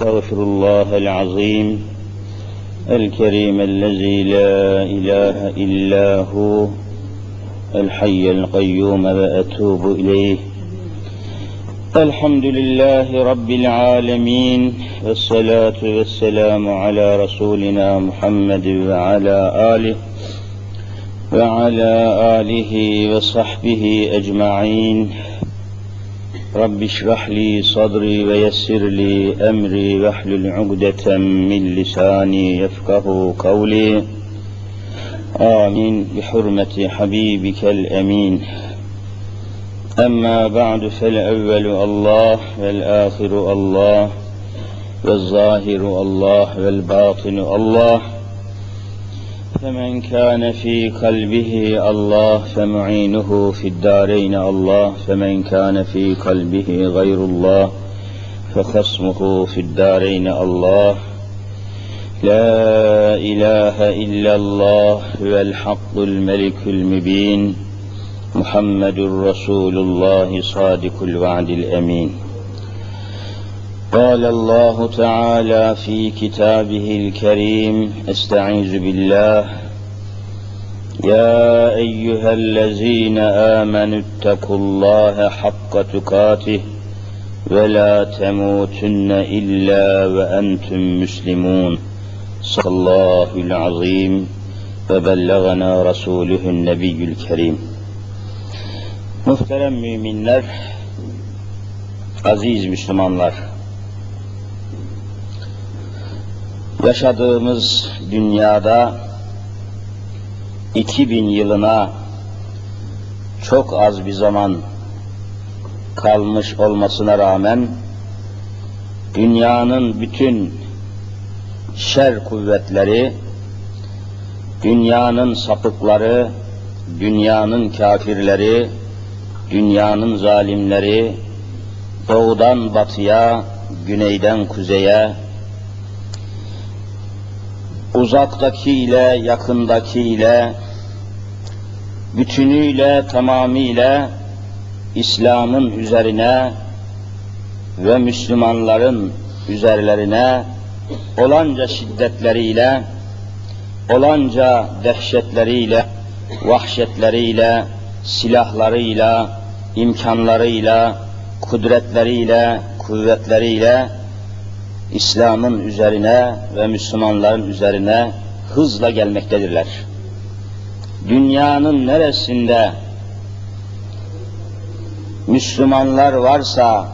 أستغفر الله العظيم الكريم الذي لا إله إلا هو الحي القيوم وأتوب إليه. الحمد لله رب العالمين والصلاة والسلام على رسولنا محمد وعلى آله وعلى آله وصحبه أجمعين. رب اشرح لي صدري ويسر لي أمري واحلل عقدة من لساني يفقه قولي. آمين. بحرمة حبيبك الأمين. أما بعد فالأول الله والآخر الله والظاهر الله والباطن الله. فمن كان في قلبه الله فمعينه في الدارين الله فمن كان في قلبه غير الله فخصمه في الدارين الله. لا إله إلا الله هو الحق الملك المبين محمد رسول الله صادق الوعد الأمين. قال الله تعالى في كتابه الكريم استعيذ بالله يا ايها الذين امنوا اتقوا الله حق تقاته ولا تموتن الا وانتم مسلمون صلى الله العظيم وبلغنا رسوله النبي الكريم Muhterem müminler, aziz Müslümanlar, yaşadığımız dünyada 2000 yılına çok az bir zaman kalmış olmasına rağmen dünyanın bütün şer kuvvetleri, dünyanın sapıkları, dünyanın kafirleri, dünyanın zalimleri doğudan batıya, güneyden kuzeye, uzaktakiyle, yakındakiyle, bütünüyle, tamamıyla İslam'ın üzerine ve Müslümanların üzerlerine olanca şiddetleriyle, olanca dehşetleriyle, vahşetleriyle, silahlarıyla, imkanlarıyla, kudretleriyle, kuvvetleriyle İslam'ın üzerine ve Müslümanların üzerine hızla gelmektedirler. Dünyanın neresinde Müslümanlar varsa,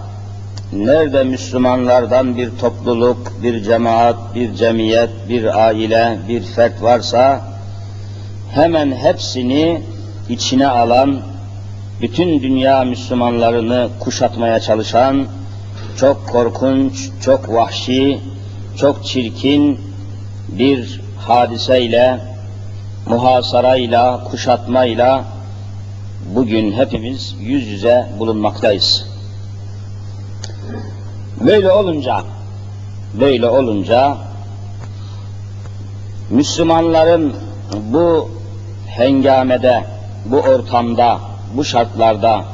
nerede Müslümanlardan bir topluluk, bir cemaat, bir cemiyet, bir aile, bir fert varsa, hemen hepsini içine alan, bütün dünya Müslümanlarını kuşatmaya çalışan, çok korkunç, çok vahşi, çok çirkin bir hadiseyle, muhasarayla, kuşatmayla bugün hepimiz yüz yüze bulunmaktayız. Böyle olunca, böyle olunca Müslümanların bu hengamede, bu ortamda, bu şartlarda,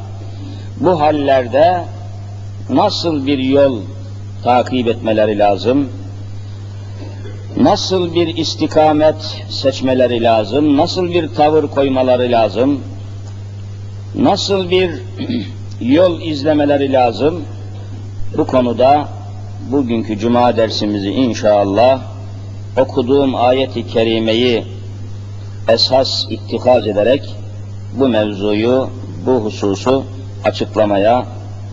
bu hallerde nasıl bir yol takip etmeleri lazım? Nasıl bir istikamet seçmeleri lazım? Nasıl bir tavır koymaları lazım? Nasıl bir yol izlemeleri lazım? Bu konuda bugünkü cuma dersimizi inşallah okuduğum ayeti kerimeyi esas ittikaz ederek bu mevzuyu, bu hususu açıklamaya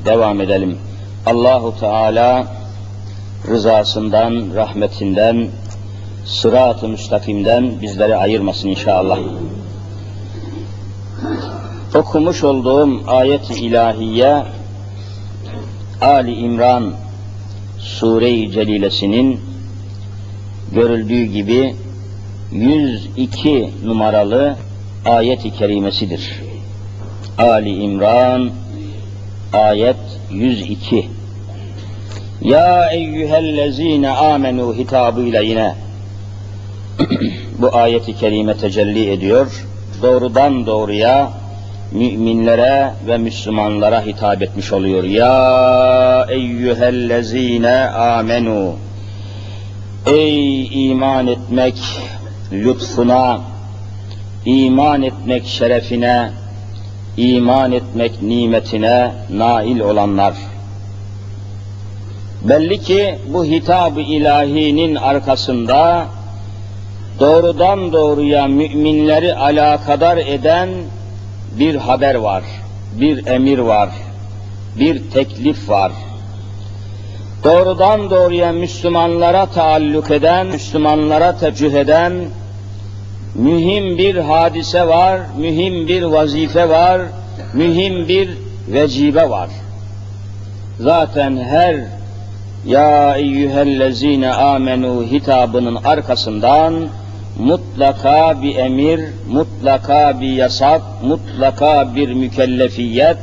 devam edelim. Allahu Teala rızasından, rahmetinden, sırat-ı müstakimden bizleri ayırmasın inşallah. Okumuş olduğum ayet-i ilahiye Ali İmran Sure-i Celilesinin görüldüğü gibi 102 numaralı ayet-i kerimesidir. Ali İmran ayet 102 Ya eyyühellezine amenu hitabıyla yine bu ayeti kerime tecelli ediyor. Doğrudan doğruya müminlere ve Müslümanlara hitap etmiş oluyor. Ya eyyühellezine amenu Ey iman etmek lütfuna, iman etmek şerefine, iman etmek nimetine nail olanlar. Belli ki bu hitab-ı ilahinin arkasında doğrudan doğruya müminleri alakadar eden bir haber var, bir emir var, bir teklif var. Doğrudan doğruya Müslümanlara taalluk eden, Müslümanlara tecih eden mühim bir hadise var, mühim bir vazife var, mühim bir vecibe var. Zaten her ya eyyühellezine amenu hitabının arkasından mutlaka bir emir, mutlaka bir yasak, mutlaka bir mükellefiyet,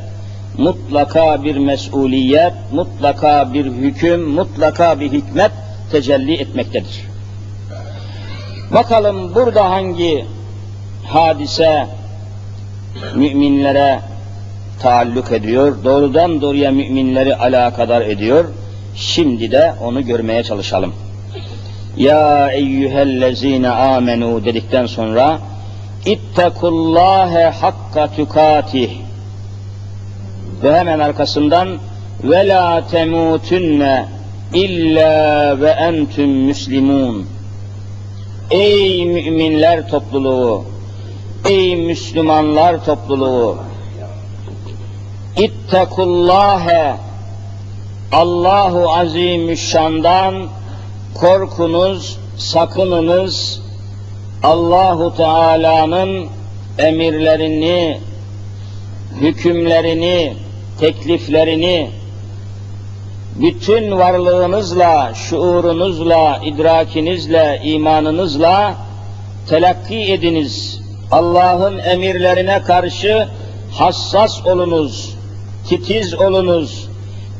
mutlaka bir mesuliyet, mutlaka bir hüküm, mutlaka bir hikmet tecelli etmektedir. Bakalım burada hangi hadise müminlere taalluk ediyor, doğrudan doğruya müminleri alakadar ediyor. Şimdi de onu görmeye çalışalım. Ya eyyühellezine amenu dedikten sonra ittekullâhe hakka tükatih ve hemen arkasından ve la temutunne illa ve entüm müslimun Ey müminler topluluğu, ey Müslümanlar topluluğu, ittekullâhe Allahu Azimüşşan'dan korkunuz, sakınınız, Allahu Teala'nın emirlerini, hükümlerini, tekliflerini bütün varlığınızla, şuurunuzla, idrakinizle, imanınızla telakki ediniz. Allah'ın emirlerine karşı hassas olunuz, titiz olunuz,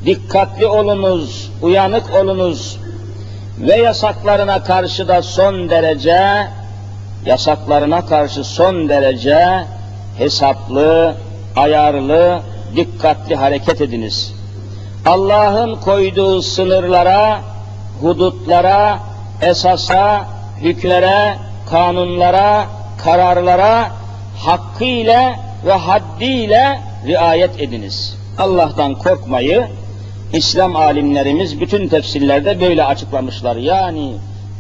dikkatli olunuz, uyanık olunuz ve yasaklarına karşı da son derece yasaklarına karşı son derece hesaplı, ayarlı, dikkatli hareket ediniz. Allah'ın koyduğu sınırlara, hudutlara, esasa, hüklere, kanunlara, kararlara hakkıyla ve haddiyle riayet ediniz. Allah'tan korkmayı İslam alimlerimiz bütün tefsirlerde böyle açıklamışlar. Yani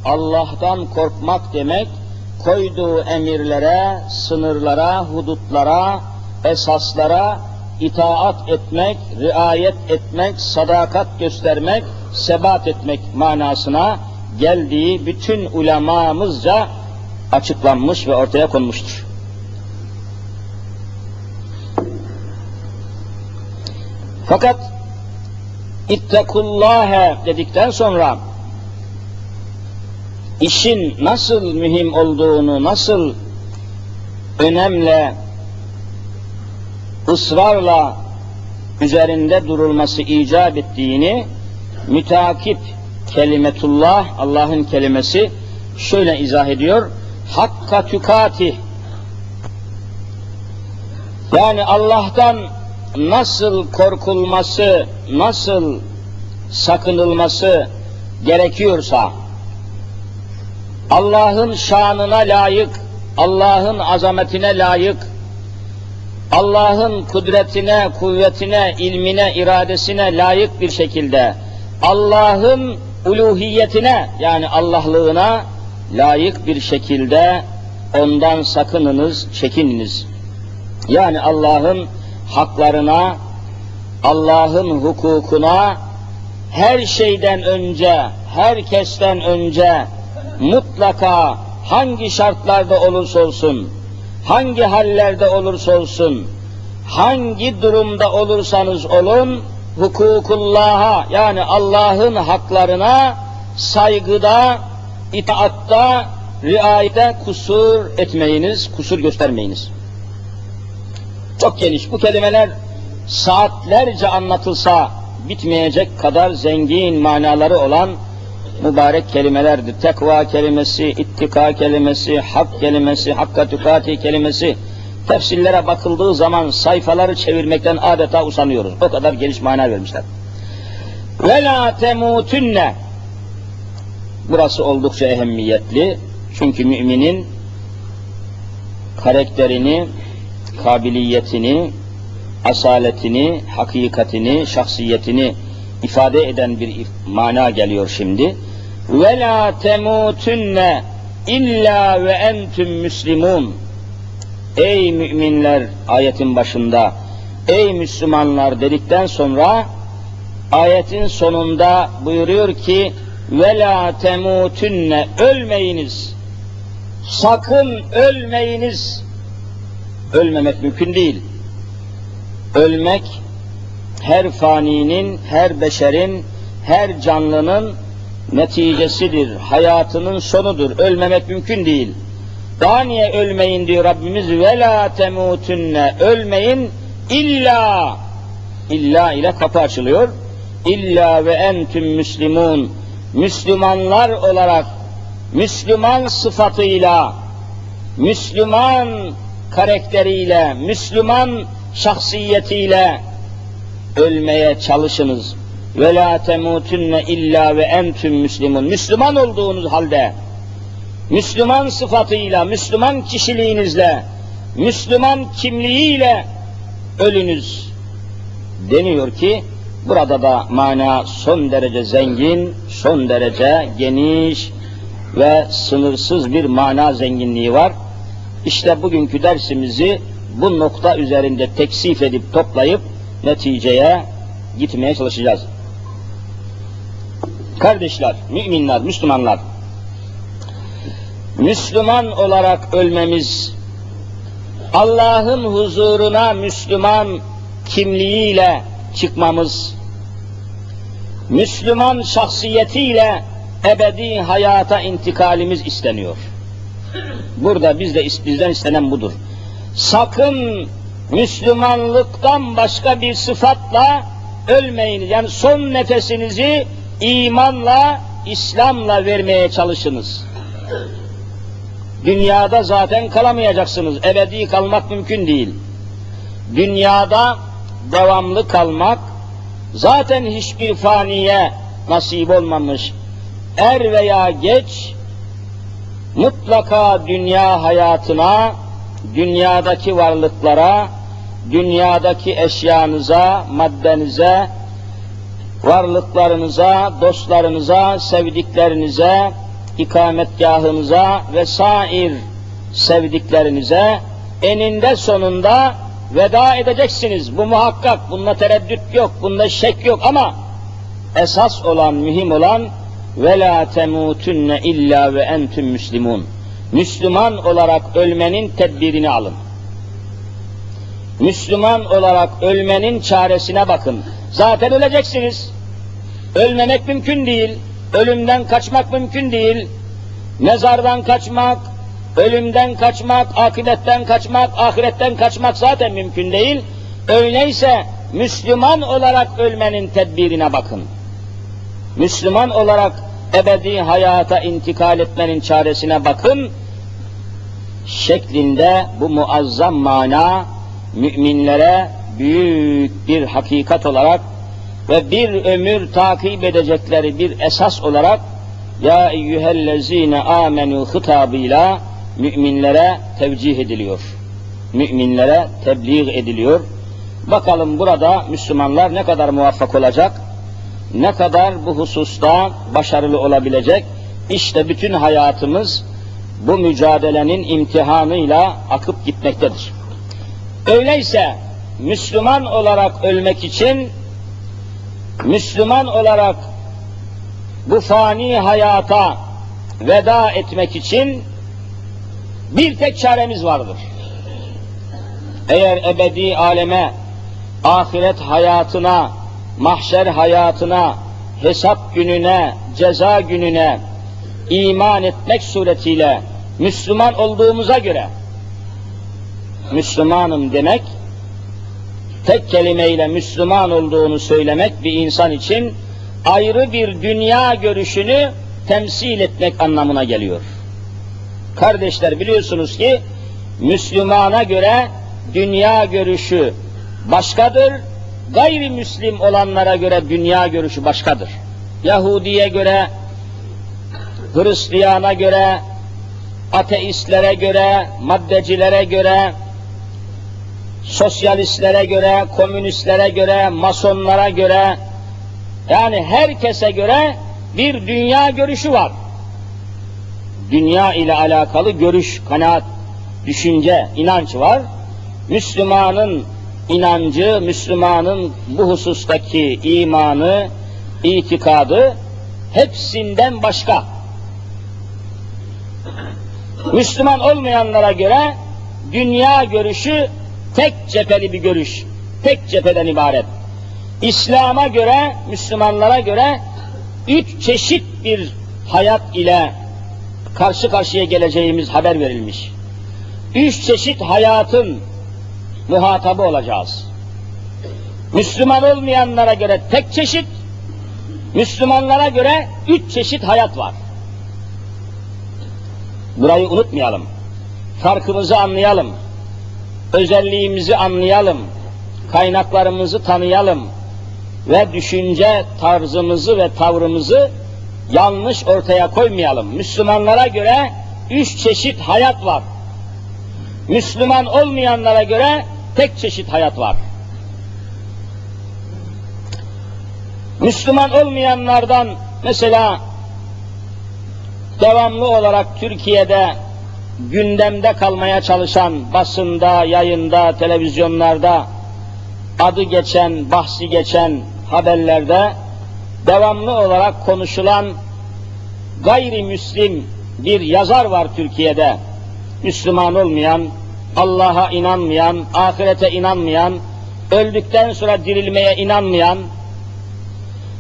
Allah'tan korkmak demek koyduğu emirlere, sınırlara, hudutlara, esaslara itaat etmek, riayet etmek, sadakat göstermek, sebat etmek manasına geldiği bütün ulemamızca açıklanmış ve ortaya konmuştur. Fakat ittekullâhe dedikten sonra işin nasıl mühim olduğunu, nasıl önemle, ısrarla üzerinde durulması icap ettiğini mütakip kelimetullah, Allah'ın kelimesi şöyle izah ediyor. Hakka tükati yani Allah'tan nasıl korkulması, nasıl sakınılması gerekiyorsa Allah'ın şanına layık, Allah'ın azametine layık, Allah'ın kudretine, kuvvetine, ilmine, iradesine layık bir şekilde Allah'ın uluhiyetine yani Allah'lığına layık bir şekilde ondan sakınınız, çekininiz. Yani Allah'ın haklarına, Allah'ın hukukuna her şeyden önce, herkesten önce mutlaka hangi şartlarda olursa olsun, hangi hallerde olursa olsun, hangi durumda olursanız olun, hukukullah'a yani Allah'ın haklarına saygıda, itaatta, riayete kusur etmeyiniz, kusur göstermeyiniz. Çok geniş. Bu kelimeler saatlerce anlatılsa bitmeyecek kadar zengin manaları olan mübarek kelimelerdir. Tekva kelimesi, ittika kelimesi, hak kelimesi, hakka tükati kelimesi Tefsirlere bakıldığı zaman sayfaları çevirmekten adeta usanıyoruz. O kadar geniş mana vermişler. Ve la temutunne Burası oldukça ehemmiyetli. Çünkü müminin karakterini, kabiliyetini, asaletini, hakikatini, şahsiyetini ifade eden bir mana geliyor şimdi. Ve la temutunne illa ve entüm müslimun. Ey müminler ayetin başında, ey Müslümanlar dedikten sonra ayetin sonunda buyuruyor ki ve la temutunne ölmeyiniz. Sakın ölmeyiniz. Ölmemek mümkün değil. Ölmek her faninin, her beşerin, her canlının neticesidir, hayatının sonudur. Ölmemek mümkün değil. Daha niye ölmeyin diyor Rabbimiz ve la temutunne ölmeyin illa illa ile kapı açılıyor. İlla ve entüm müslimun Müslümanlar olarak Müslüman sıfatıyla Müslüman karakteriyle, Müslüman şahsiyetiyle ölmeye çalışınız. Ve la temutunne illa ve entüm müslimun. Müslüman olduğunuz halde Müslüman sıfatıyla, Müslüman kişiliğinizle, Müslüman kimliğiyle ölünüz. Deniyor ki burada da mana son derece zengin, son derece geniş ve sınırsız bir mana zenginliği var. İşte bugünkü dersimizi bu nokta üzerinde teksif edip toplayıp neticeye gitmeye çalışacağız. Kardeşler, müminler, Müslümanlar, Müslüman olarak ölmemiz, Allah'ın huzuruna Müslüman kimliğiyle çıkmamız, Müslüman şahsiyetiyle ebedi hayata intikalimiz isteniyor. Burada bizde bizden istenen budur. Sakın Müslümanlıktan başka bir sıfatla ölmeyiniz. Yani son nefesinizi imanla, İslam'la vermeye çalışınız. Dünyada zaten kalamayacaksınız. Ebedi kalmak mümkün değil. Dünyada devamlı kalmak zaten hiçbir faniye nasip olmamış. Er veya geç mutlaka dünya hayatına, dünyadaki varlıklara, dünyadaki eşyanıza, maddenize, varlıklarınıza, dostlarınıza, sevdiklerinize, ikametgahınıza ve sair sevdiklerinize eninde sonunda veda edeceksiniz. Bu muhakkak, bunda tereddüt yok, bunda şek yok ama esas olan, mühim olan ve la illa ve entüm müslimun. Müslüman olarak ölmenin tedbirini alın. Müslüman olarak ölmenin çaresine bakın. Zaten öleceksiniz. Ölmemek mümkün değil. Ölümden kaçmak mümkün değil. Mezardan kaçmak, ölümden kaçmak, akidetten kaçmak, ahiretten kaçmak zaten mümkün değil. Öyleyse Müslüman olarak ölmenin tedbirine bakın. Müslüman olarak ebedi hayata intikal etmenin çaresine bakın şeklinde bu muazzam mana müminlere büyük bir hakikat olarak ve bir ömür takip edecekleri bir esas olarak ya eyyühellezine amenu hitabıyla müminlere tevcih ediliyor. Müminlere tebliğ ediliyor. Bakalım burada Müslümanlar ne kadar muvaffak olacak? Ne kadar bu hususta başarılı olabilecek? İşte bütün hayatımız bu mücadelenin imtihanıyla akıp gitmektedir. Öyleyse Müslüman olarak ölmek için Müslüman olarak bu fani hayata veda etmek için bir tek çaremiz vardır. Eğer ebedi aleme, ahiret hayatına, mahşer hayatına, hesap gününe, ceza gününe iman etmek suretiyle Müslüman olduğumuza göre Müslümanım demek tek kelimeyle Müslüman olduğunu söylemek bir insan için ayrı bir dünya görüşünü temsil etmek anlamına geliyor. Kardeşler biliyorsunuz ki Müslümana göre dünya görüşü başkadır, gayrimüslim olanlara göre dünya görüşü başkadır. Yahudiye göre, Hristiyana göre, ateistlere göre, maddecilere göre, sosyalistlere göre, komünistlere göre, masonlara göre, yani herkese göre bir dünya görüşü var. Dünya ile alakalı görüş, kanaat, düşünce, inanç var. Müslümanın inancı, Müslümanın bu husustaki imanı, itikadı hepsinden başka. Müslüman olmayanlara göre dünya görüşü tek cepheli bir görüş, tek cepheden ibaret. İslam'a göre, Müslümanlara göre üç çeşit bir hayat ile karşı karşıya geleceğimiz haber verilmiş. Üç çeşit hayatın muhatabı olacağız. Müslüman olmayanlara göre tek çeşit, Müslümanlara göre üç çeşit hayat var. Burayı unutmayalım. Farkımızı anlayalım. Özelliğimizi anlayalım. Kaynaklarımızı tanıyalım. Ve düşünce tarzımızı ve tavrımızı yanlış ortaya koymayalım. Müslümanlara göre üç çeşit hayat var. Müslüman olmayanlara göre tek çeşit hayat var. Müslüman olmayanlardan mesela devamlı olarak Türkiye'de gündemde kalmaya çalışan basında, yayında, televizyonlarda adı geçen, bahsi geçen haberlerde devamlı olarak konuşulan gayrimüslim bir yazar var Türkiye'de. Müslüman olmayan, Allah'a inanmayan, ahirete inanmayan, öldükten sonra dirilmeye inanmayan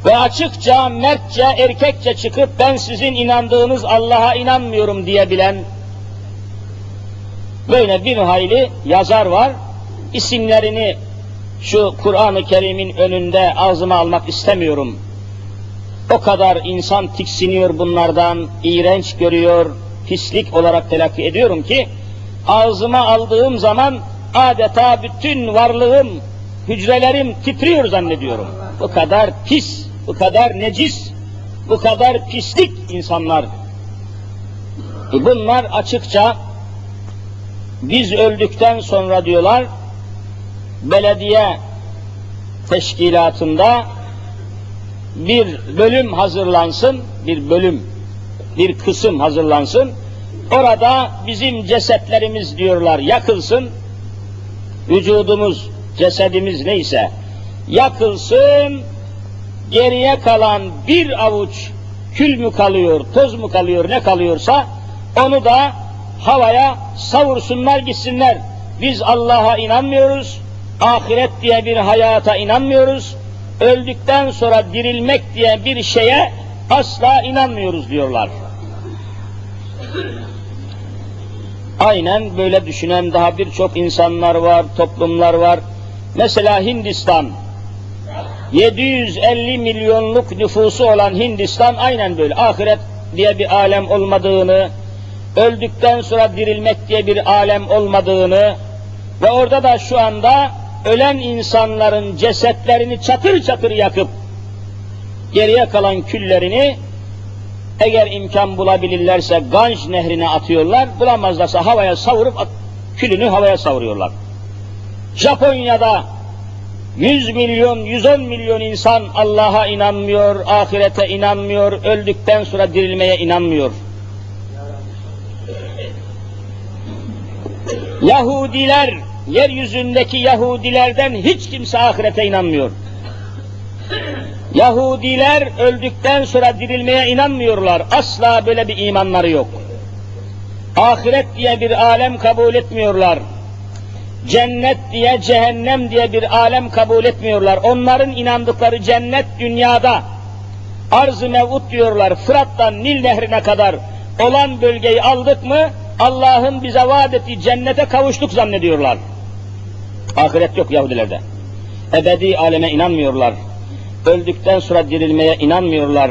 ve açıkça, mertçe, erkekçe çıkıp ben sizin inandığınız Allah'a inanmıyorum diyebilen böyle bir hayli yazar var. İsimlerini şu Kur'an-ı Kerim'in önünde ağzıma almak istemiyorum. O kadar insan tiksiniyor bunlardan, iğrenç görüyor, pislik olarak telakki ediyorum ki, ağzıma aldığım zaman adeta bütün varlığım, hücrelerim titriyor zannediyorum. Bu kadar pis, bu kadar necis, bu kadar pislik insanlar. E bunlar açıkça biz öldükten sonra diyorlar, belediye teşkilatında bir bölüm hazırlansın, bir bölüm, bir kısım hazırlansın. Orada bizim cesetlerimiz diyorlar yakılsın, vücudumuz, cesedimiz neyse yakılsın, geriye kalan bir avuç kül mü kalıyor, toz mu kalıyor, ne kalıyorsa onu da havaya savursunlar gitsinler. Biz Allah'a inanmıyoruz, ahiret diye bir hayata inanmıyoruz, öldükten sonra dirilmek diye bir şeye asla inanmıyoruz diyorlar. Aynen böyle düşünen daha birçok insanlar var, toplumlar var. Mesela Hindistan, 750 milyonluk nüfusu olan Hindistan aynen böyle. Ahiret diye bir alem olmadığını, öldükten sonra dirilmek diye bir alem olmadığını ve orada da şu anda ölen insanların cesetlerini çatır çatır yakıp geriye kalan küllerini eğer imkan bulabilirlerse Ganj nehrine atıyorlar, bulamazlarsa havaya savurup külünü havaya savuruyorlar. Japonya'da 100 milyon, 110 milyon insan Allah'a inanmıyor, ahirete inanmıyor, öldükten sonra dirilmeye inanmıyor. Yahudiler, yeryüzündeki Yahudilerden hiç kimse ahirete inanmıyor. Yahudiler öldükten sonra dirilmeye inanmıyorlar. Asla böyle bir imanları yok. Ahiret diye bir alem kabul etmiyorlar. Cennet diye, cehennem diye bir alem kabul etmiyorlar. Onların inandıkları cennet dünyada. Arz-ı mevut diyorlar. Fırat'tan Nil nehrine kadar olan bölgeyi aldık mı Allah'ın bize vaat ettiği cennete kavuştuk zannediyorlar. Ahiret yok Yahudilerde. Ebedi aleme inanmıyorlar. Öldükten sonra dirilmeye inanmıyorlar.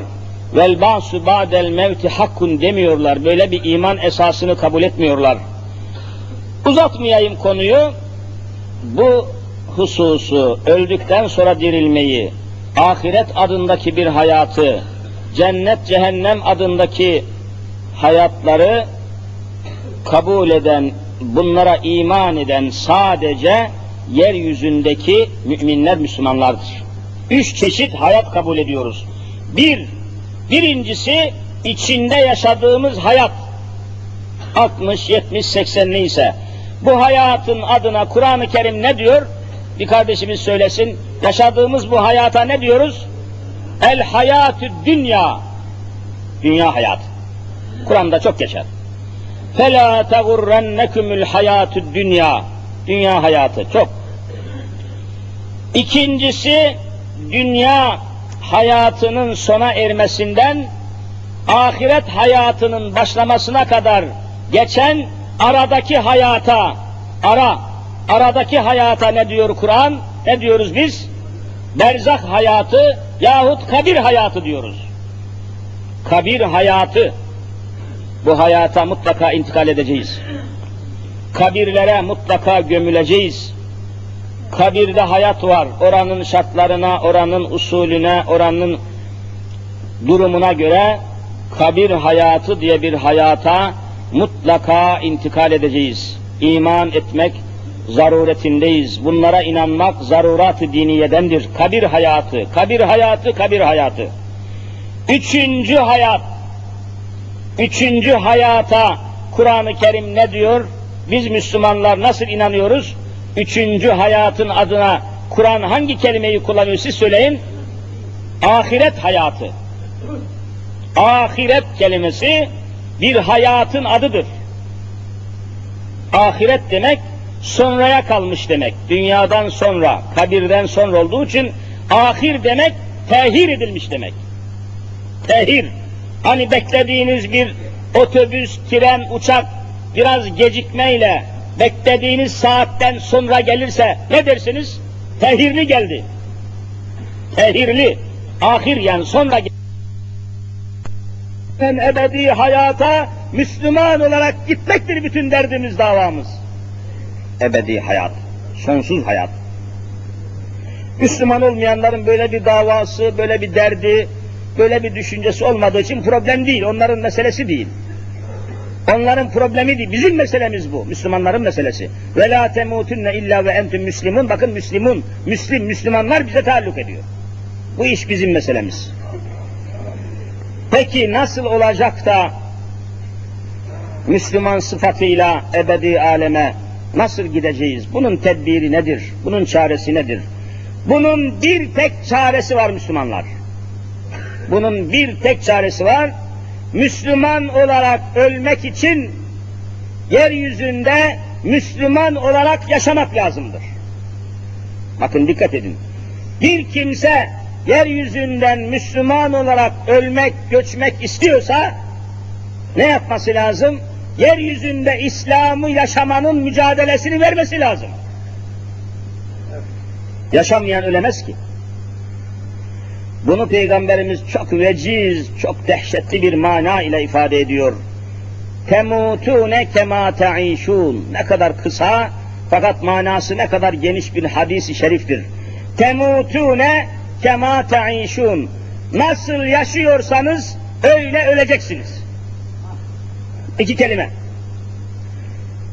Vel ba'su ba'del mevti hakkun demiyorlar. Böyle bir iman esasını kabul etmiyorlar. Uzatmayayım konuyu. bu hususu, öldükten sonra dirilmeyi, ahiret adındaki bir hayatı, cennet cehennem adındaki hayatları kabul eden, bunlara iman eden sadece yeryüzündeki müminler, Müslümanlardır. Üç çeşit hayat kabul ediyoruz. Bir, birincisi içinde yaşadığımız hayat. 60, 70, 80 neyse. Bu hayatın adına Kur'an-ı Kerim ne diyor? Bir kardeşimiz söylesin. Yaşadığımız bu hayata ne diyoruz? El hayatü dünya. Dünya hayatı. Kur'an'da çok geçer. فَلَا تَغُرَّنَّكُمُ الْحَيَاتُ dünya. Dünya hayatı çok. İkincisi, dünya hayatının sona ermesinden ahiret hayatının başlamasına kadar geçen aradaki hayata, ara, aradaki hayata ne diyor Kur'an? Ne diyoruz biz? Berzak hayatı yahut kabir hayatı diyoruz. Kabir hayatı. bu hayata mutlaka intikal edeceğiz. Kabirlere mutlaka gömüleceğiz. Kabirde hayat var. Oranın şartlarına, oranın usulüne, oranın durumuna göre kabir hayatı diye bir hayata mutlaka intikal edeceğiz. İman etmek zaruretindeyiz. Bunlara inanmak zarurat-ı diniyedendir. Kabir hayatı, kabir hayatı, kabir hayatı. Üçüncü hayat, üçüncü hayata Kur'an-ı Kerim ne diyor? Biz Müslümanlar nasıl inanıyoruz? Üçüncü hayatın adına Kur'an hangi kelimeyi kullanıyor siz söyleyin? Ahiret hayatı. Ahiret kelimesi bir hayatın adıdır. Ahiret demek sonraya kalmış demek. Dünyadan sonra, kabirden sonra olduğu için ahir demek tehir edilmiş demek. Tehir. Hani beklediğiniz bir otobüs, tren, uçak biraz gecikmeyle beklediğiniz saatten sonra gelirse ne dersiniz? Tehirli geldi. Tehirli. Ahir yani sonra en ebedi hayata Müslüman olarak gitmektir bütün derdimiz davamız. Ebedi hayat, sonsuz hayat. Müslüman olmayanların böyle bir davası, böyle bir derdi, böyle bir düşüncesi olmadığı için problem değil, onların meselesi değil. Onların problemi değil, bizim meselemiz bu, Müslümanların meselesi. Ve la temutunne illa ve entüm müslimun, bakın Müslümun, Müslim, Müslümanlar bize taalluk ediyor. Bu iş bizim meselemiz. Peki nasıl olacak da Müslüman sıfatıyla ebedi aleme nasıl gideceğiz? Bunun tedbiri nedir? Bunun çaresi nedir? Bunun bir tek çaresi var Müslümanlar. Bunun bir tek çaresi var. Müslüman olarak ölmek için yeryüzünde Müslüman olarak yaşamak lazımdır. Bakın dikkat edin. Bir kimse yeryüzünden Müslüman olarak ölmek, göçmek istiyorsa ne yapması lazım? Yeryüzünde İslam'ı yaşamanın mücadelesini vermesi lazım. Yaşamayan ölemez ki. Bunu Peygamberimiz çok veciz, çok dehşetli bir mana ile ifade ediyor. Temutune kema ta'işun. Ne kadar kısa fakat manası ne kadar geniş bir hadis-i şeriftir. Temutune kema ta'işun. Nasıl yaşıyorsanız öyle öleceksiniz. İki kelime.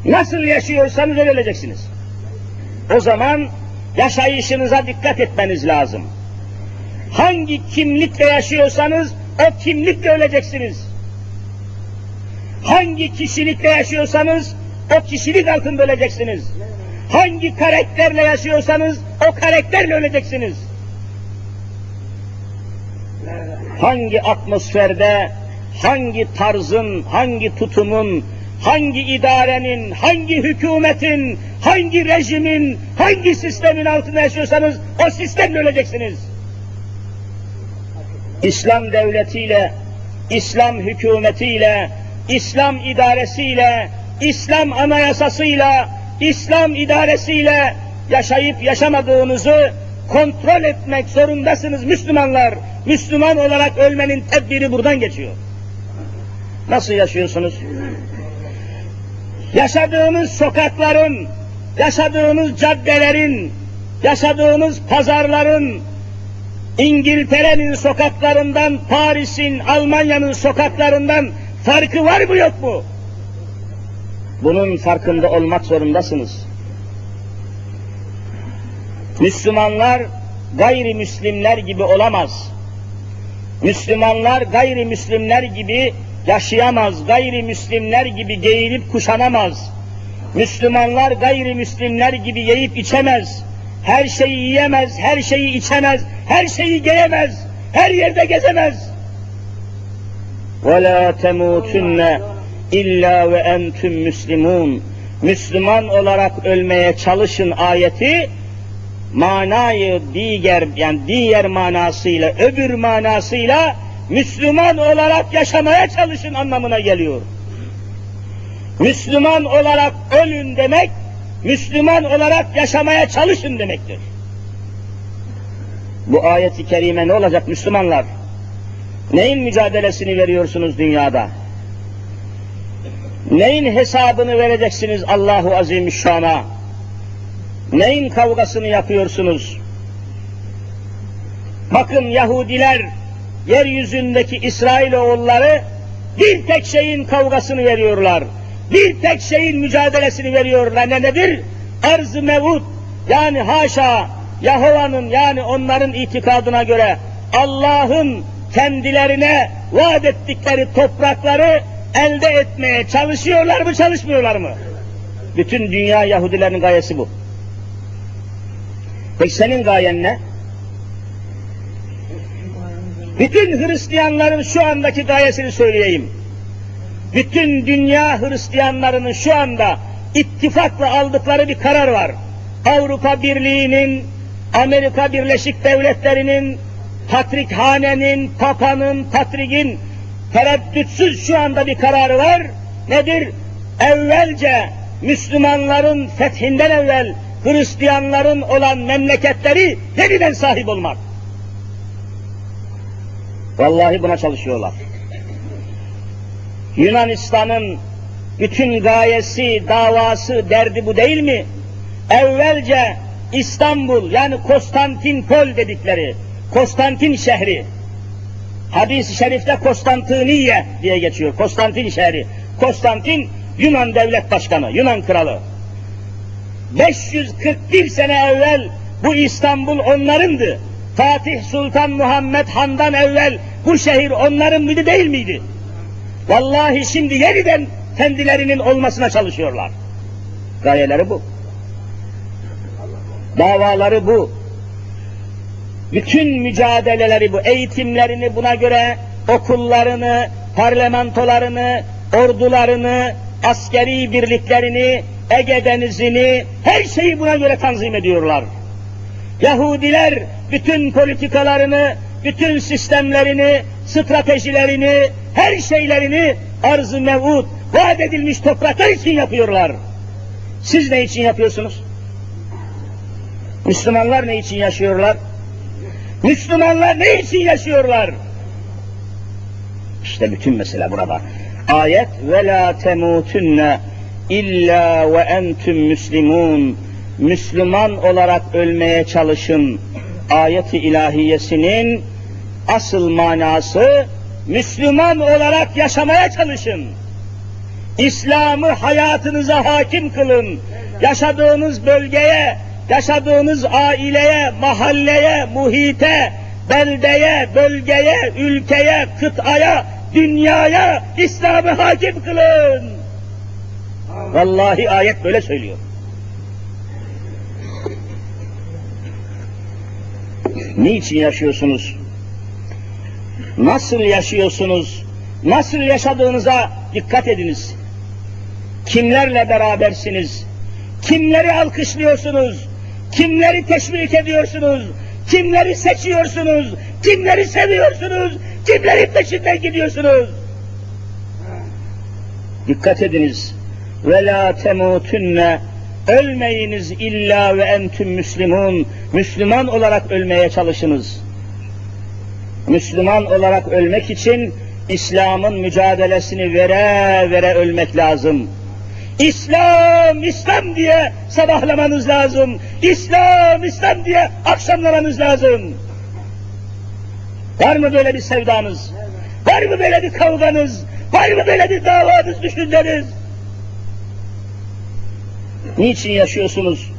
Nasıl yaşıyorsanız öyle öleceksiniz. O zaman yaşayışınıza dikkat etmeniz lazım. Hangi kimlikle yaşıyorsanız o kimlikle öleceksiniz. Hangi kişilikle yaşıyorsanız o kişilik altında öleceksiniz. Hangi karakterle yaşıyorsanız o karakterle öleceksiniz. Hangi atmosferde, hangi tarzın, hangi tutumun, hangi idarenin, hangi hükümetin, hangi rejimin, hangi sistemin altında yaşıyorsanız o sistemle öleceksiniz. İslam devletiyle, İslam hükümetiyle, İslam idaresiyle, İslam anayasasıyla, İslam idaresiyle yaşayıp yaşamadığınızı kontrol etmek zorundasınız Müslümanlar. Müslüman olarak ölmenin tedbiri buradan geçiyor. Nasıl yaşıyorsunuz? Yaşadığımız sokakların, yaşadığınız caddelerin, yaşadığınız pazarların, İngiltere'nin sokaklarından, Paris'in, Almanya'nın sokaklarından farkı var mı yok mu? Bunun farkında olmak zorundasınız. Müslümanlar gayrimüslimler gibi olamaz. Müslümanlar gayrimüslimler gibi yaşayamaz, gayrimüslimler gibi giyinip kuşanamaz. Müslümanlar gayrimüslimler gibi yiyip içemez Her şeyi yiyemez, her şeyi içemez, her şeyi giyemez, her yerde gezemez. وَلَا تَمُوتُنَّ illa ve entüm müslimun. Müslüman olarak ölmeye çalışın ayeti manayı diğer yani diğer manasıyla öbür manasıyla Müslüman olarak yaşamaya çalışın anlamına geliyor. Müslüman olarak ölün demek, Müslüman olarak yaşamaya çalışın demektir. Bu ayeti kerime ne olacak Müslümanlar? Neyin mücadelesini veriyorsunuz dünyada? Neyin hesabını vereceksiniz Allahu Azimüşşan'a? Neyin kavgasını yapıyorsunuz? Bakın Yahudiler, yeryüzündeki İsrailoğulları bir tek şeyin kavgasını veriyorlar. Bir tek şeyin mücadelesini veriyorlar. Ne nedir? Arz-ı mevut. Yani haşa Yahova'nın yani onların itikadına göre Allah'ın kendilerine vaat ettikleri toprakları elde etmeye çalışıyorlar mı çalışmıyorlar mı? Bütün dünya Yahudilerin gayesi bu. Peki senin gayen ne? Bütün Hristiyanların şu andaki gayesini söyleyeyim. Bütün dünya Hristiyanlarının şu anda ittifakla aldıkları bir karar var. Avrupa Birliği'nin, Amerika Birleşik Devletleri'nin, Patrikhane'nin, Papa'nın, Patrik'in tereddütsüz şu anda bir kararı var. Nedir? Evvelce Müslümanların fethinden evvel Hristiyanların olan memleketleri yeniden sahip olmak. Vallahi buna çalışıyorlar. Yunanistan'ın bütün gayesi, davası, derdi bu değil mi? Evvelce İstanbul yani Konstantinpol dedikleri Konstantin şehri hadis-i şerifte Konstantiniye diye geçiyor. Konstantin şehri. Konstantin Yunan devlet başkanı, Yunan kralı. 541 sene evvel bu İstanbul onlarındı. Fatih Sultan Muhammed Han'dan evvel bu şehir onların mıydı değil miydi? Vallahi şimdi yeniden kendilerinin olmasına çalışıyorlar. Gayeleri bu. Davaları bu. Bütün mücadeleleri bu. Eğitimlerini buna göre, okullarını, parlamentolarını, ordularını, askeri birliklerini, Ege Denizi'ni, her şeyi buna göre tanzim ediyorlar. Yahudiler bütün politikalarını, bütün sistemlerini, stratejilerini, her şeylerini arz-ı mevud, vaat edilmiş topraklar için yapıyorlar. Siz ne için yapıyorsunuz? Müslümanlar ne için yaşıyorlar? Müslümanlar ne için yaşıyorlar? İşte bütün mesele burada. Ayet ve la temutunne illa ve entüm müslimun. Müslüman olarak ölmeye çalışın. Ayeti ilahiyesinin asıl manası Müslüman olarak yaşamaya çalışın. İslam'ı hayatınıza hakim kılın. Yaşadığınız bölgeye, yaşadığınız aileye, mahalleye, muhite, beldeye, bölgeye, ülkeye, kıtaya, dünyaya İslam'ı hakim kılın. Vallahi ayet böyle söylüyor. Niçin yaşıyorsunuz? Nasıl yaşıyorsunuz? Nasıl yaşadığınıza dikkat ediniz. Kimlerle berabersiniz? Kimleri alkışlıyorsunuz? Kimleri teşvik ediyorsunuz? Kimleri seçiyorsunuz? Kimleri seviyorsunuz? Kimlerin peşinden gidiyorsunuz? Dikkat ediniz. Ve la temutunne ölmeyiniz illa ve entüm müslimun. Müslüman olarak ölmeye çalışınız. Müslüman olarak ölmek için İslam'ın mücadelesini vere vere ölmek lazım. İslam, İslam diye sabahlamanız lazım. İslam, İslam diye akşamlamanız lazım. Var mı böyle bir sevdanız? Var mı böyle bir kavganız? Var mı böyle bir davanız, düşünceniz? Niçin yaşıyorsunuz?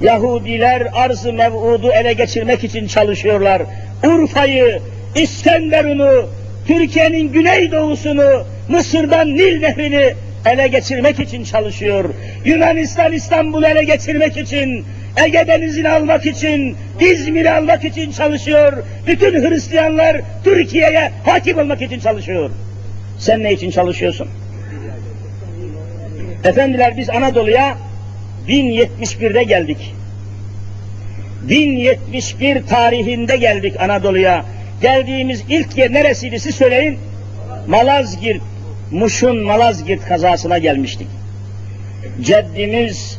Yahudiler arz-ı mev'udu ele geçirmek için çalışıyorlar. Urfa'yı, İskenderun'u, Türkiye'nin güneydoğusunu, Mısır'dan Nil Nehri'ni ele geçirmek için çalışıyor. Yunanistan İstanbul'u ele geçirmek için, Ege Denizi'ni almak için, İzmir'i almak için çalışıyor. Bütün Hristiyanlar Türkiye'ye hakim olmak için çalışıyor. Sen ne için çalışıyorsun? Efendiler biz Anadolu'ya 1071'de geldik. 1071 tarihinde geldik Anadolu'ya. Geldiğimiz ilk yer neresiydi siz söyleyin? Malazgirt, Muş'un Malazgirt kazasına gelmiştik. Ceddimiz,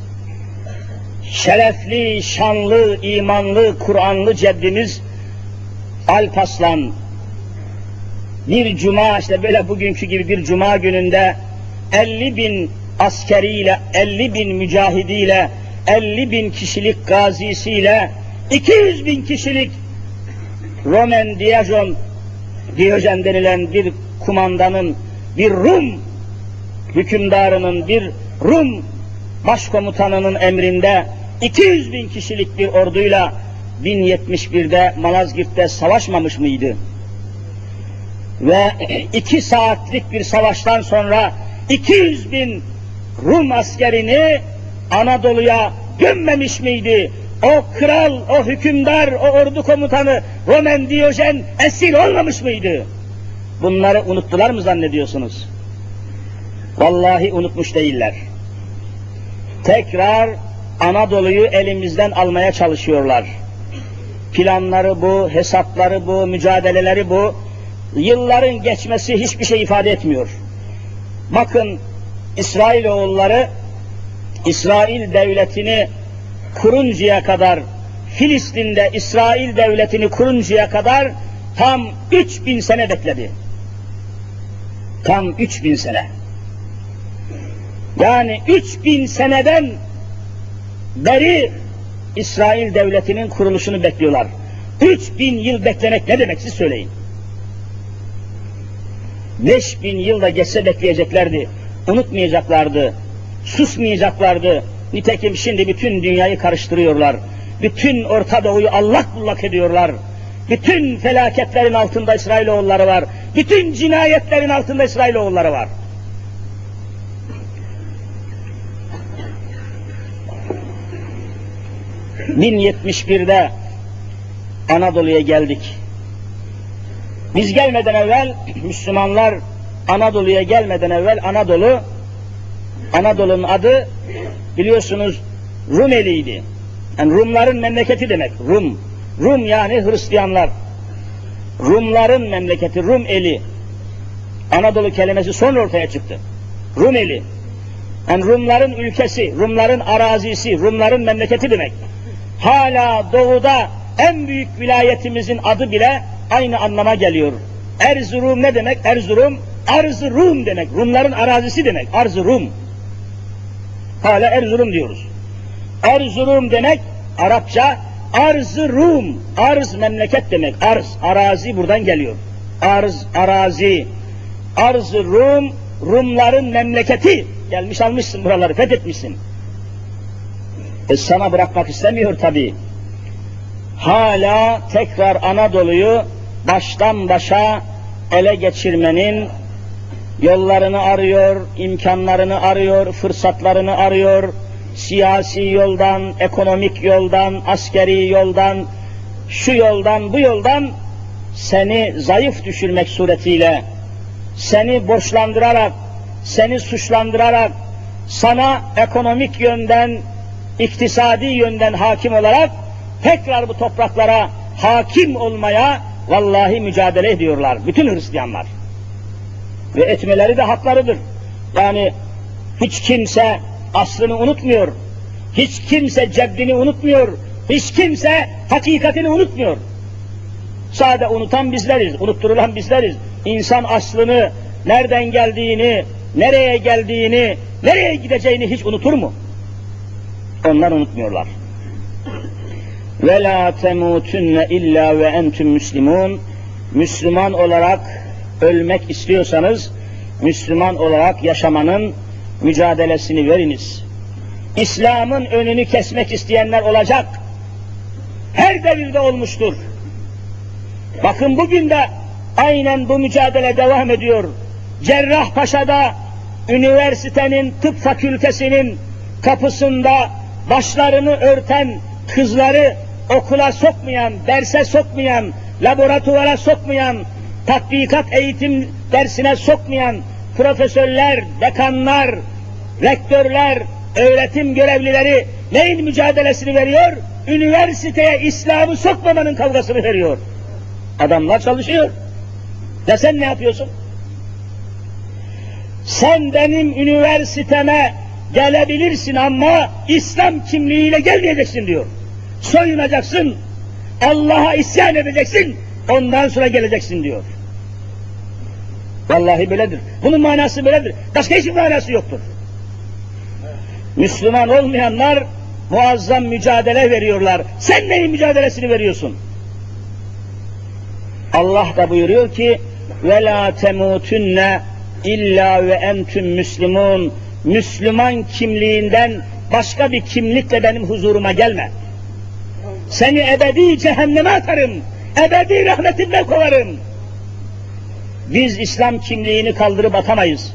şerefli, şanlı, imanlı, Kur'anlı ceddimiz Alpaslan bir cuma işte böyle bugünkü gibi bir cuma gününde 50 bin askeriyle, 50 bin mücahidiyle, 50 bin kişilik gazisiyle, 200 bin kişilik Roman Diajon, Diyojen denilen bir kumandanın, bir Rum hükümdarının, bir Rum başkomutanının emrinde 200 bin kişilik bir orduyla 1071'de Malazgirt'te savaşmamış mıydı? Ve iki saatlik bir savaştan sonra 200 bin Rum askerini Anadolu'ya gömmemiş miydi? O kral, o hükümdar, o ordu komutanı Roman Diyojen esir olmamış mıydı? Bunları unuttular mı zannediyorsunuz? Vallahi unutmuş değiller. Tekrar Anadolu'yu elimizden almaya çalışıyorlar. Planları bu, hesapları bu, mücadeleleri bu. Yılların geçmesi hiçbir şey ifade etmiyor. Bakın İsrailoğulları İsrail devletini kuruncaya kadar Filistin'de İsrail devletini kuruncaya kadar tam 3000 sene bekledi. Tam 3000 sene. Yani 3000 seneden beri İsrail devletinin kuruluşunu bekliyorlar. 3000 yıl beklemek ne demek siz söyleyin. 5000 yılda geçse bekleyeceklerdi. Unutmayacaklardı. Susmayacaklardı. Nitekim şimdi bütün dünyayı karıştırıyorlar. Bütün Orta Doğu'yu allak bullak ediyorlar. Bütün felaketlerin altında İsrailoğulları var. Bütün cinayetlerin altında İsrailoğulları var. ...1071'de Anadolu'ya geldik. Biz gelmeden evvel Müslümanlar Anadolu'ya gelmeden evvel Anadolu Anadolu'nun adı biliyorsunuz Rumeliydi. Yani Rumların memleketi demek. Rum. Rum yani Hristiyanlar. Rumların memleketi, Rum eli. Anadolu kelimesi sonra ortaya çıktı. Rumeli. Yani Rumların ülkesi, Rumların arazisi, Rumların memleketi demek. Hala doğuda en büyük vilayetimizin adı bile aynı anlama geliyor. Erzurum ne demek? Erzurum, arz Rum demek. Rumların arazisi demek. arz Rum. Hala Erzurum diyoruz. Erzurum demek Arapça arz Rum. Arz memleket demek. Arz, arazi buradan geliyor. Arz, arazi. arz Rum, Rumların memleketi. Gelmiş almışsın buraları, fethetmişsin. E sana bırakmak istemiyor tabi. Hala tekrar Anadolu'yu baştan başa ele geçirmenin yollarını arıyor, imkanlarını arıyor, fırsatlarını arıyor, siyasi yoldan, ekonomik yoldan, askeri yoldan, şu yoldan, bu yoldan seni zayıf düşürmek suretiyle, seni borçlandırarak, seni suçlandırarak, sana ekonomik yönden, iktisadi yönden hakim olarak tekrar bu topraklara hakim olmaya vallahi mücadele ediyorlar bütün Hristiyanlar. Ve etmeleri de haklarıdır. Yani hiç kimse aslını unutmuyor. Hiç kimse ceddini unutmuyor. Hiç kimse hakikatini unutmuyor. Sade unutan bizleriz, unutturulan bizleriz. İnsan aslını, nereden geldiğini, nereye geldiğini, nereye gideceğini hiç unutur mu? Onlar unutmuyorlar. Ve la illa ve entüm müslimun. Müslüman olarak ölmek istiyorsanız Müslüman olarak yaşamanın mücadelesini veriniz. İslam'ın önünü kesmek isteyenler olacak. Her devirde olmuştur. Bakın bugün de aynen bu mücadele devam ediyor. Cerrahpaşa'da üniversitenin tıp fakültesinin kapısında başlarını örten kızları okula sokmayan, derse sokmayan, laboratuvara sokmayan, tatbikat eğitim dersine sokmayan profesörler, dekanlar, rektörler, öğretim görevlileri neyin mücadelesini veriyor? Üniversiteye İslam'ı sokmamanın kavgasını veriyor. Adamlar çalışıyor. Ya sen ne yapıyorsun? Sen benim üniversiteme gelebilirsin ama İslam kimliğiyle gelmeyeceksin diyor. Soyunacaksın, Allah'a isyan edeceksin, ondan sonra geleceksin diyor. Vallahi böyledir. Bunun manası böyledir. Başka hiçbir manası yoktur. Müslüman olmayanlar muazzam mücadele veriyorlar. Sen neyin mücadelesini veriyorsun? Allah da buyuruyor ki ve la illa ve entüm müslimun Müslüman kimliğinden başka bir kimlikle benim huzuruma gelme. Seni ebedi cehenneme atarım. Ebedi rahmetimden kovarım. Biz İslam kimliğini kaldırıp atamayız.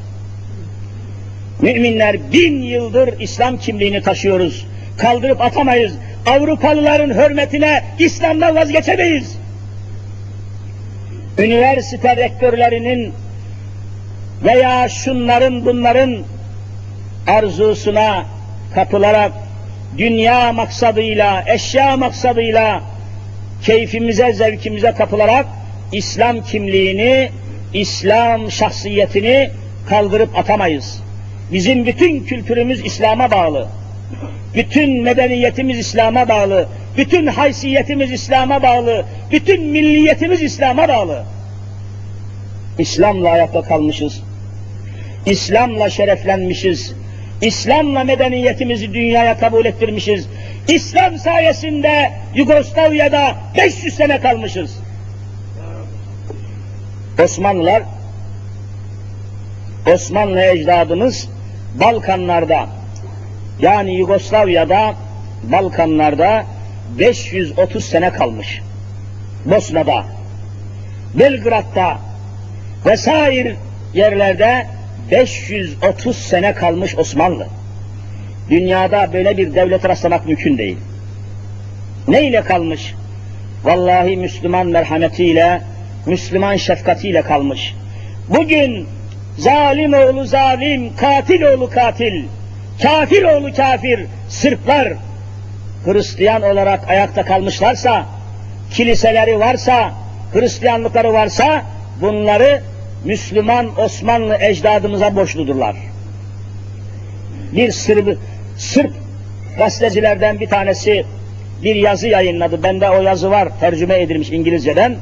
Müminler bin yıldır İslam kimliğini taşıyoruz. Kaldırıp atamayız. Avrupalıların hürmetine İslam'dan vazgeçemeyiz. Üniversite rektörlerinin veya şunların bunların arzusuna kapılarak dünya maksadıyla, eşya maksadıyla keyfimize, zevkimize kapılarak İslam kimliğini, İslam şahsiyetini kaldırıp atamayız. Bizim bütün kültürümüz İslam'a bağlı. Bütün medeniyetimiz İslam'a bağlı. Bütün haysiyetimiz İslam'a bağlı. Bütün milliyetimiz İslam'a bağlı. İslam'la ayakta kalmışız. İslam'la şereflenmişiz. İslam'la medeniyetimizi dünyaya kabul ettirmişiz. İslam sayesinde Yugoslavya'da 500 sene kalmışız. Osmanlılar, Osmanlı ecdadımız Balkanlarda, yani Yugoslavya'da, Balkanlarda 530 sene kalmış. Bosna'da, Belgrad'da vesaire yerlerde 530 sene kalmış Osmanlı. Dünyada böyle bir devlet rastlamak mümkün değil. Ne ile kalmış? Vallahi Müslüman merhametiyle, Müslüman şefkatiyle kalmış. Bugün zalim oğlu zalim, katil oğlu katil, kafir oğlu kafir, Sırplar Hristiyan olarak ayakta kalmışlarsa, kiliseleri varsa, Hristiyanlıkları varsa bunları Müslüman Osmanlı ecdadımıza borçludurlar. Bir Sırp, Sırp gazetecilerden bir tanesi bir yazı yayınladı. Bende o yazı var, tercüme edilmiş İngilizceden.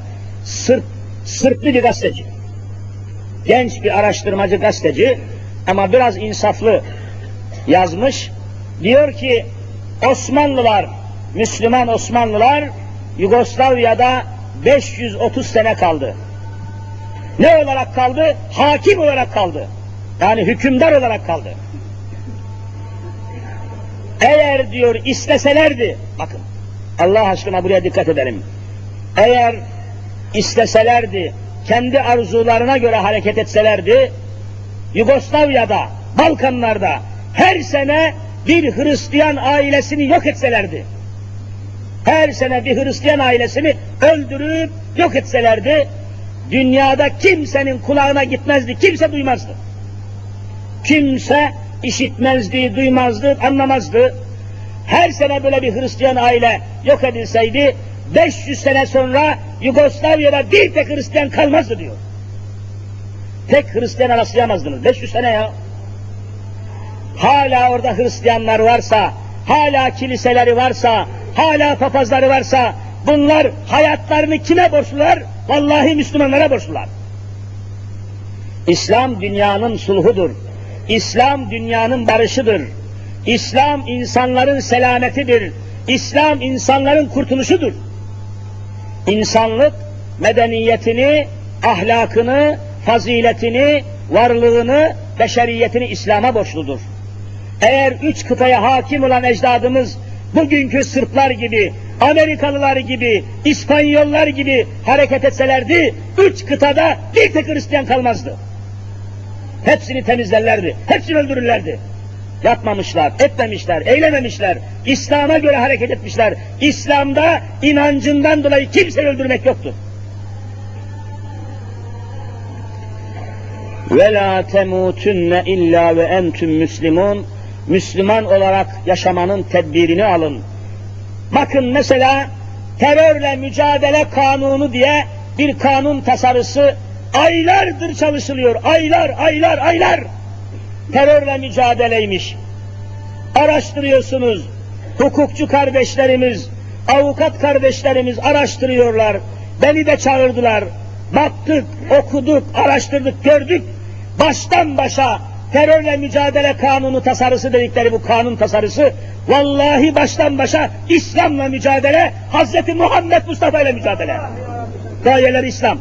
Sırp, Sırplı bir gazeteci. Genç bir araştırmacı gazeteci ama biraz insaflı yazmış. Diyor ki Osmanlılar, Müslüman Osmanlılar Yugoslavya'da 530 sene kaldı. Ne olarak kaldı? Hakim olarak kaldı. Yani hükümdar olarak kaldı. Eğer diyor isteselerdi, bakın Allah aşkına buraya dikkat edelim. Eğer isteselerdi, kendi arzularına göre hareket etselerdi, Yugoslavya'da, Balkanlarda her sene bir Hristiyan ailesini yok etselerdi, her sene bir Hristiyan ailesini öldürüp yok etselerdi, dünyada kimsenin kulağına gitmezdi, kimse duymazdı. Kimse işitmezdi, duymazdı, anlamazdı. Her sene böyle bir Hristiyan aile yok edilseydi, 500 sene sonra Yugoslavya'da bir tek Hristiyan kalmazdı diyor. Tek Hristiyan rastlayamazdınız. 500 sene ya. Hala orada Hristiyanlar varsa, hala kiliseleri varsa, hala papazları varsa, bunlar hayatlarını kime borçlular? Vallahi Müslümanlara borçlular. İslam dünyanın sulhudur. İslam dünyanın barışıdır. İslam insanların selametidir. İslam insanların kurtuluşudur. İnsanlık medeniyetini, ahlakını, faziletini, varlığını, beşeriyetini İslam'a borçludur. Eğer üç kıtaya hakim olan ecdadımız bugünkü Sırplar gibi, Amerikalılar gibi, İspanyollar gibi hareket etselerdi, üç kıtada bir tek Hristiyan kalmazdı. Hepsini temizlerlerdi, hepsini öldürürlerdi. Yapmamışlar, etmemişler, eylememişler. İslam'a göre hareket etmişler. İslam'da inancından dolayı kimseyi öldürmek yoktur. Ve la temutunne illa ve entüm müslimun. Müslüman olarak yaşamanın tedbirini alın. Bakın mesela terörle mücadele kanunu diye bir kanun tasarısı aylardır çalışılıyor. Aylar, aylar, aylar. Terörle mücadeleymiş. Araştırıyorsunuz. Hukukçu kardeşlerimiz, avukat kardeşlerimiz araştırıyorlar. Beni de çağırdılar. Baktık, okuduk, araştırdık, gördük. Baştan başa terörle mücadele kanunu tasarısı dedikleri bu kanun tasarısı vallahi baştan başa İslam'la mücadele, Hazreti Muhammed Mustafa ile mücadele. Gayeler İslam.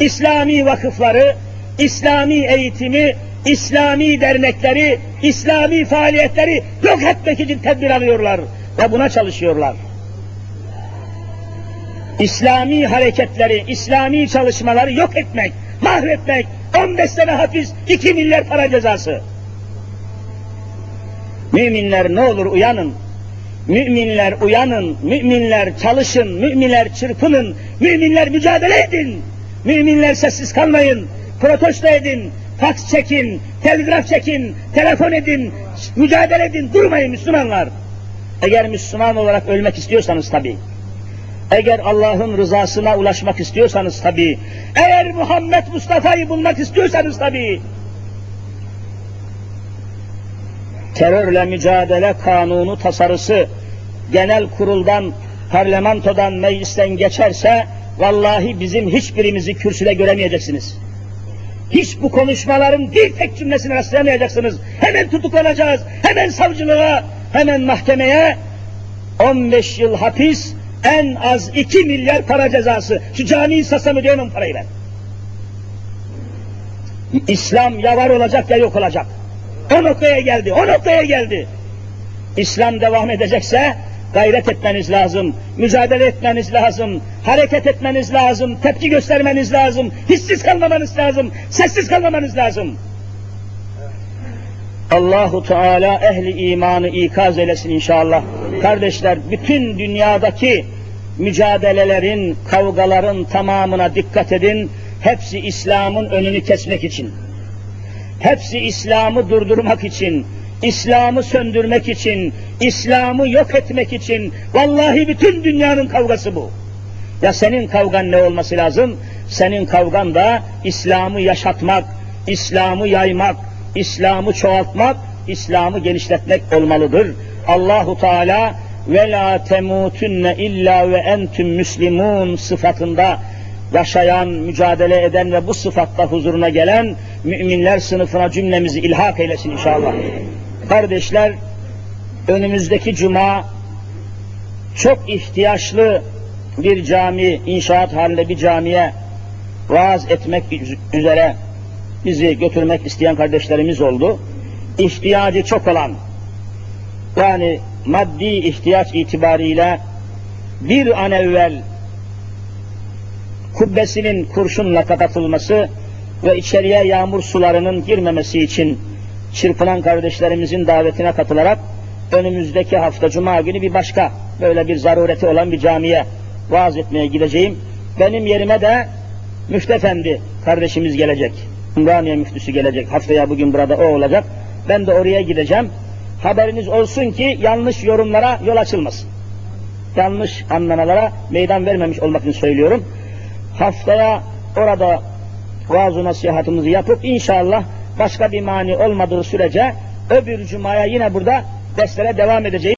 İslami vakıfları, İslami eğitimi, İslami dernekleri, İslami faaliyetleri yok etmek için tedbir alıyorlar ve buna çalışıyorlar. İslami hareketleri, İslami çalışmaları yok etmek, mahvetmek, 15 sene hapis, 2 milyar para cezası. Müminler ne olur uyanın. Müminler uyanın, müminler çalışın, müminler çırpının, müminler mücadele edin. Müminler sessiz kalmayın, protesto edin, faks çekin, telgraf çekin, telefon edin, mücadele edin, durmayın Müslümanlar. Eğer Müslüman olarak ölmek istiyorsanız tabii. Eğer Allah'ın rızasına ulaşmak istiyorsanız tabii. Eğer Muhammed Mustafa'yı bulmak istiyorsanız tabii. Terörle mücadele kanunu tasarısı genel kuruldan, parlamentodan, meclisten geçerse vallahi bizim hiçbirimizi kürsüde göremeyeceksiniz. Hiç bu konuşmaların bir tek cümlesine rastlayamayacaksınız. Hemen tutuklanacağız, hemen savcılığa, hemen mahkemeye 15 yıl hapis, en az 2 milyar para cezası. Şu camiyi satsam ödeyemem parayı ben. İslam ya var olacak ya yok olacak. O noktaya geldi, o noktaya geldi. İslam devam edecekse gayret etmeniz lazım, mücadele etmeniz lazım, hareket etmeniz lazım, tepki göstermeniz lazım, hissiz kalmamanız lazım, sessiz kalmamanız lazım. Allahu Teala ehli imanı ikaz eylesin inşallah. Kardeşler bütün dünyadaki mücadelelerin, kavgaların tamamına dikkat edin. Hepsi İslam'ın önünü kesmek için. Hepsi İslam'ı durdurmak için, İslam'ı söndürmek için, İslam'ı yok etmek için. Vallahi bütün dünyanın kavgası bu. Ya senin kavgan ne olması lazım? Senin kavgan da İslam'ı yaşatmak, İslam'ı yaymak, İslam'ı çoğaltmak, İslam'ı genişletmek olmalıdır. Allahu Teala ve temutunne illa ve entüm müslimun sıfatında yaşayan, mücadele eden ve bu sıfatta huzuruna gelen müminler sınıfına cümlemizi ilhak eylesin inşallah. Kardeşler, önümüzdeki cuma çok ihtiyaçlı bir cami, inşaat halinde bir camiye vaaz etmek üzere bizi götürmek isteyen kardeşlerimiz oldu. İhtiyacı çok olan, yani maddi ihtiyaç itibariyle bir an evvel kubbesinin kurşunla kapatılması ve içeriye yağmur sularının girmemesi için çırpınan kardeşlerimizin davetine katılarak önümüzdeki hafta Cuma günü bir başka böyle bir zarureti olan bir camiye vaaz etmeye gideceğim. Benim yerime de Müftefendi kardeşimiz gelecek. Ümraniye müftüsü gelecek. Haftaya bugün burada o olacak. Ben de oraya gideceğim. Haberiniz olsun ki yanlış yorumlara yol açılmasın. Yanlış anlamalara meydan vermemiş olmak için söylüyorum. Haftaya orada vaaz nasihatımızı yapıp inşallah başka bir mani olmadığı sürece öbür cumaya yine burada derslere devam edeceğiz.